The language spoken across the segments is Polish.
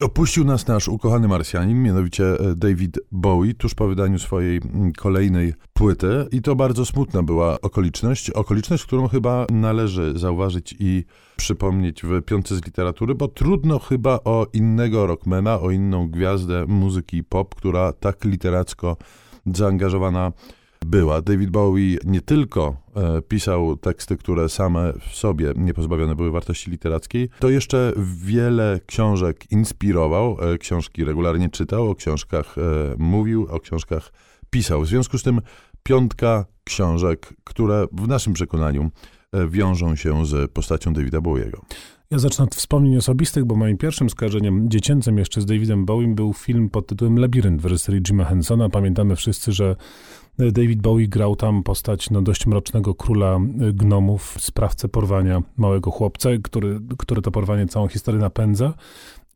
Opuścił nas nasz ukochany Marsjanin, mianowicie e, David Bowie, tuż po wydaniu swojej mm, kolejnej płyty. I to bardzo smutna była okoliczność. Okoliczność, którą chyba należy zauważyć i przypomnieć w piątce z literatury, bo trudno chyba o innego rockmana, o inną gwiazdę muzyki pop, która tak literacko zaangażowana była. David Bowie nie tylko e, pisał teksty, które same w sobie nie pozbawione były wartości literackiej, to jeszcze wiele książek inspirował, e, książki regularnie czytał, o książkach e, mówił, o książkach pisał. W związku z tym piątka książek, które w naszym przekonaniu wiążą się z postacią Davida Bowiego. Ja zacznę od wspomnień osobistych, bo moim pierwszym skojarzeniem dziecięcym jeszcze z Davidem Bowiem był film pod tytułem Labirynt w reżyserii Jima Hensona. Pamiętamy wszyscy, że David Bowie grał tam postać no, dość mrocznego króla gnomów, sprawcę porwania małego chłopca, który, który to porwanie całą historię napędza.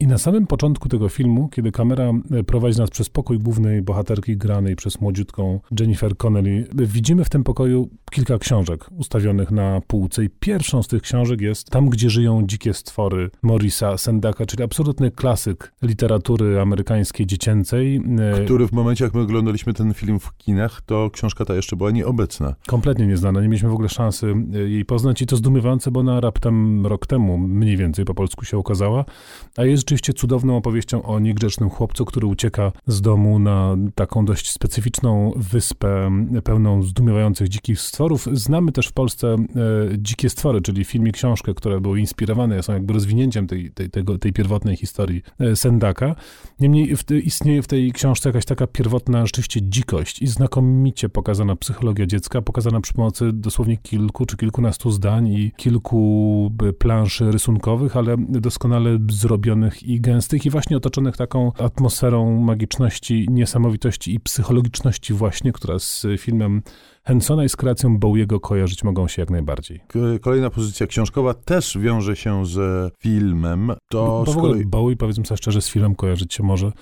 I na samym początku tego filmu, kiedy kamera e, prowadzi nas przez pokój głównej bohaterki granej przez młodziutką Jennifer Connelly, widzimy w tym pokoju kilka książek ustawionych na półce i pierwszą z tych książek jest Tam, gdzie żyją dzikie stwory Morisa Sendaka, czyli absolutny klasyk literatury amerykańskiej dziecięcej. E, Który w momencie, jak my oglądaliśmy ten film w kinach, to książka ta jeszcze była nieobecna. Kompletnie nieznana, nie mieliśmy w ogóle szansy e, jej poznać i to zdumiewające, bo ona raptem rok temu mniej więcej po polsku się ukazała, a jest rzeczywiście cudowną opowieścią o niegrzecznym chłopcu, który ucieka z domu na taką dość specyficzną wyspę pełną zdumiewających dzikich stworów. Znamy też w Polsce e, Dzikie Stwory, czyli film i książkę, które były inspirowane, są jakby rozwinięciem tej, tej, tego, tej pierwotnej historii e, Sendaka. Niemniej w, istnieje w tej książce jakaś taka pierwotna rzeczywiście dzikość i znakomicie pokazana psychologia dziecka, pokazana przy pomocy dosłownie kilku czy kilkunastu zdań i kilku planszy rysunkowych, ale doskonale zrobionych i gęstych i właśnie otoczonych taką atmosferą magiczności, niesamowitości i psychologiczności właśnie, która z filmem Hensona i z kreacją Bowiego kojarzyć mogą się jak najbardziej. Kolejna pozycja książkowa też wiąże się z filmem. To bo, bo w ogóle Bowie, powiedzmy sobie szczerze, z filmem kojarzyć się może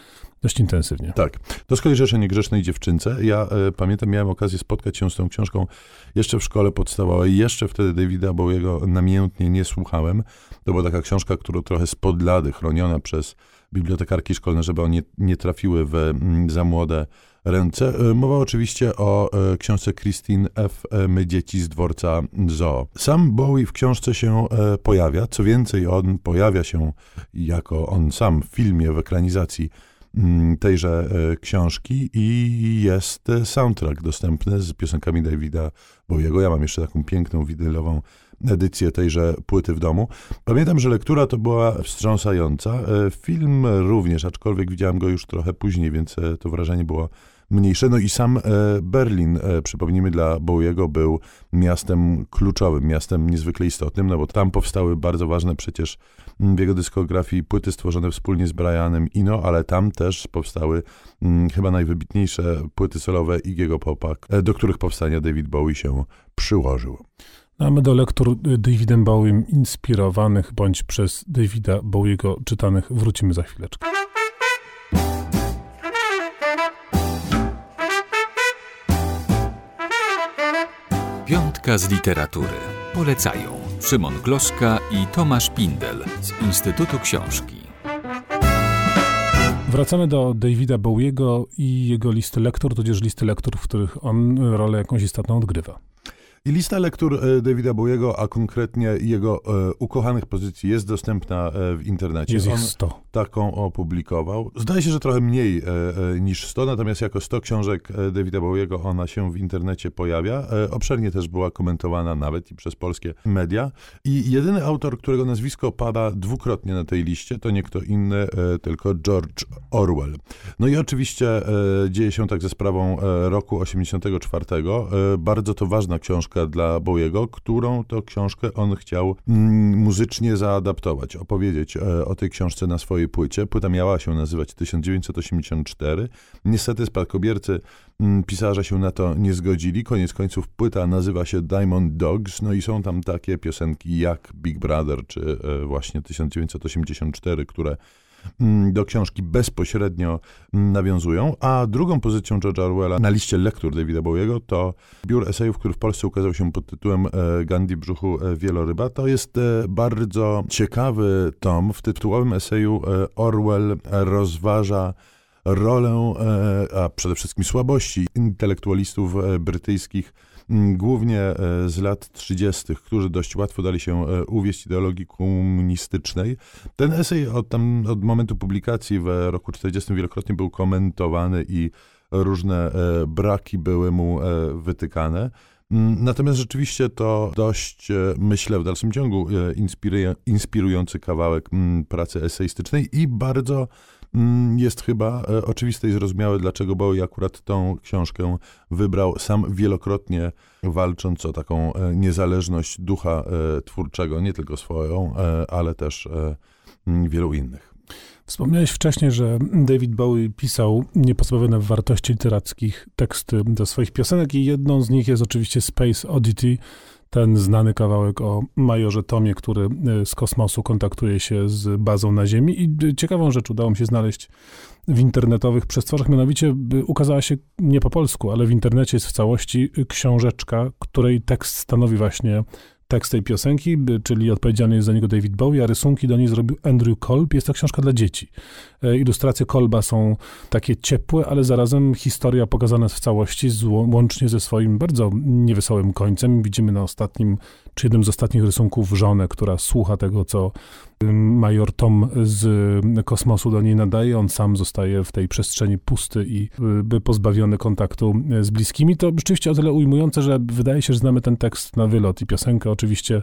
dość intensywnie. Tak. To z kolei rzecz o niegrzecznej dziewczynce. Ja e, pamiętam, miałem okazję spotkać się z tą książką jeszcze w szkole podstawowej. Jeszcze wtedy Davida Bowiego namiętnie nie słuchałem. To była taka książka, która trochę spod lady, chroniona przez bibliotekarki szkolne, żeby one nie, nie trafiły w mm, za młode ręce. E, mowa oczywiście o e, książce Christine F. E, My dzieci z dworca Zoo. Sam Bowie w książce się pojawia. Co więcej, on pojawia się jako on sam w filmie, w ekranizacji mm, tejże książki i jest soundtrack dostępny z piosenkami Davida Bowiego. Ja mam jeszcze taką piękną widylową edycję tejże płyty w domu. Pamiętam, że lektura to była wstrząsająca. Film również, aczkolwiek widziałem go już trochę później, więc to wrażenie było mniejsze. No i sam e, Berlin, e, przypomnijmy, dla Bowiego był miastem kluczowym, miastem niezwykle istotnym, no bo tam powstały bardzo ważne przecież w jego dyskografii płyty stworzone wspólnie z Brianem Ino, ale tam też powstały hmm, chyba najwybitniejsze płyty solowe Iggy'ego Popa, e, do których powstania David Bowie się przyłożył. No, a my do lektur Davidem Bowiem inspirowanych bądź przez Davida Bowiego czytanych wrócimy za chwileczkę. Z literatury. Polecają Szymon Gloszka i Tomasz Pindel z Instytutu Książki. Wracamy do Davida Bowiego i jego listy lektur, tudzież listy lektur, w których on rolę jakąś istotną odgrywa. I lista lektur e, Davida Bowiego, a konkretnie jego e, ukochanych pozycji jest dostępna e, w internecie. Jest ich 100. taką opublikował. Zdaje się, że trochę mniej niż 100, natomiast jako 100 książek Davida Bowiego ona się w internecie pojawia. Obszernie też była komentowana nawet i przez polskie media. I jedyny autor, którego nazwisko pada dwukrotnie na tej liście, to nie kto inny, tylko George Orwell. No i oczywiście dzieje się tak ze sprawą roku 84. Bardzo to ważna książka książka dla Bowiego, którą to książkę on chciał mm, muzycznie zaadaptować, opowiedzieć e, o tej książce na swojej płycie. Płyta miała się nazywać 1984. Niestety spadkobiercy mm, pisarza się na to nie zgodzili. Koniec końców płyta nazywa się Diamond Dogs, no i są tam takie piosenki jak Big Brother, czy e, właśnie 1984, które do książki bezpośrednio mm, nawiązują, a drugą pozycją George'a Orwella na liście lektur Davida Bowiego to biur esejów, który w Polsce ukazał się pod tytułem e, Gandhi brzuchu e, wieloryba. To jest e, bardzo ciekawy tom. W tytułowym eseju Orwell rozważa rolę, a przede wszystkim słabości intelektualistów brytyjskich głównie e, z lat 30., którzy dość łatwo dali się e, uwieść ideologii komunistycznej. Ten esej od, tam, od momentu publikacji w roku 40 wielokrotnie był komentowany i różne e, braki były mu wytykane. Natomiast rzeczywiście to dość, myślę, w dalszym ciągu inspirujący kawałek pracy eseistycznej i bardzo Mm, jest chyba e, oczywiste i zrozumiałe, dlaczego Bowie akurat tą książkę wybrał, sam wielokrotnie walcząc o taką e, niezależność ducha e, twórczego, nie tylko swoją, ale też wielu innych. Wspomniałeś wcześniej, że David Bowie pisał niepozbawione wartości literackich teksty do swoich piosenek i jedną z nich jest oczywiście Space Oddity, ten znany kawałek o majorze Tomie, który e, z kosmosu kontaktuje się z bazą na Ziemi. I e, ciekawą rzecz udało mi się znaleźć w internetowych przestworzach, mianowicie ukazała się nie po polsku, ale w internecie jest w całości książeczka, której tekst stanowi właśnie tekst tej piosenki, czyli odpowiedzialny jest za niego David Bowie, a rysunki do niej zrobił Andrew Kolb. Jest to książka dla dzieci. E, ilustracje Kolba są takie ciepłe, ale zarazem historia pokazana w całości, łącznie ze swoim bardzo niewesołym końcem. Widzimy na ostatnim, czy jednym z ostatnich rysunków żonę, która słucha tego, co major Tom z kosmosu do niej nadaje. On sam zostaje w tej przestrzeni pusty i by pozbawiony kontaktu z bliskimi. To rzeczywiście o tyle ujmujące, że wydaje się, że znamy ten tekst na wylot i piosenkę oczywiście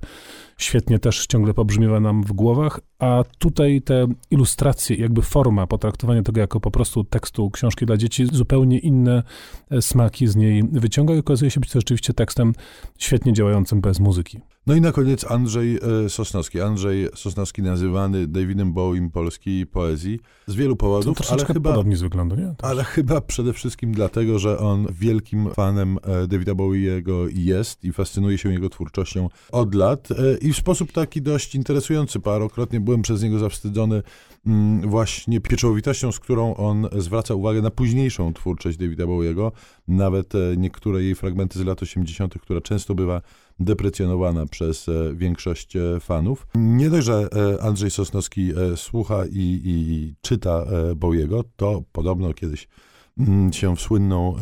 świetnie też ciągle pobrzmiewa nam w głowach, a tutaj te ilustracje, jakby forma potraktowania tego jako po prostu tekstu książki dla dzieci, zupełnie inne e, smaki z niej wyciąga i okazuje się być to rzeczywiście tekstem świetnie działającym bez muzyki. No i na koniec Andrzej e, Sosnowski. Andrzej Sosnowski nazywany Davidem Bowiem polskiej poezji z wielu powodów, to ale chyba podobnie z wyglądu, nie? Też. Ale chyba przede wszystkim dlatego, że on wielkim fanem e, Davida Bowiego jest i fascynuje się jego twórczością od lat i w sposób taki dość interesujący. Parokrotnie byłem przez niego zawstydzony mm, właśnie pieczołowitością, z którą on zwraca uwagę na późniejszą twórczość Davida Bowiego, nawet e, niektóre jej fragmenty z lat 80., która często bywa deprecjonowana przez e, większość e, fanów. Nie dość, że Andrzej Sosnowski słucha i, i czyta Bowiego, to podobno kiedyś mm, się w słynną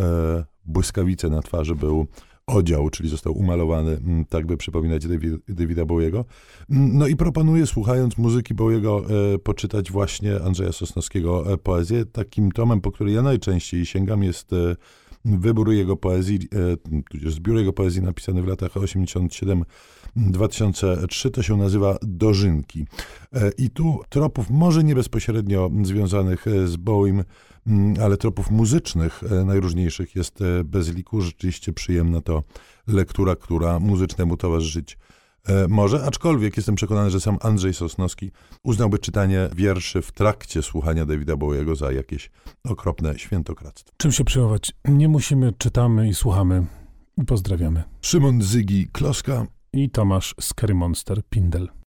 błyskawicę na twarzy był odział, czyli został umalowany, mm, tak by przypominać David, Davida Bowiego. Mm, no i proponuję, słuchając muzyki Bowiego, e, poczytać właśnie Andrzeja Sosnowskiego e, poezję. Takim tomem, po który ja najczęściej sięgam, jest e, wybór jego poezji, tudzież zbiór jego poezji napisany w latach 87-2003, to się nazywa Dożynki. I tu tropów może nie bezpośrednio związanych z Bowiem, Mm, ale tropów muzycznych e, najróżniejszych jest e, bez liku. Rzeczywiście przyjemna to lektura, która muzycznemu towarzyszyć e, może, aczkolwiek jestem przekonany, że sam Andrzej Sosnowski uznałby czytanie wierszy w trakcie słuchania Davida Bowiego za jakieś okropne świętokradztwo. Czym się przejmować? Nie musimy, czytamy i słuchamy. Pozdrawiamy. Szymon Zygi Kloska i Tomasz Scary Monster Pindel.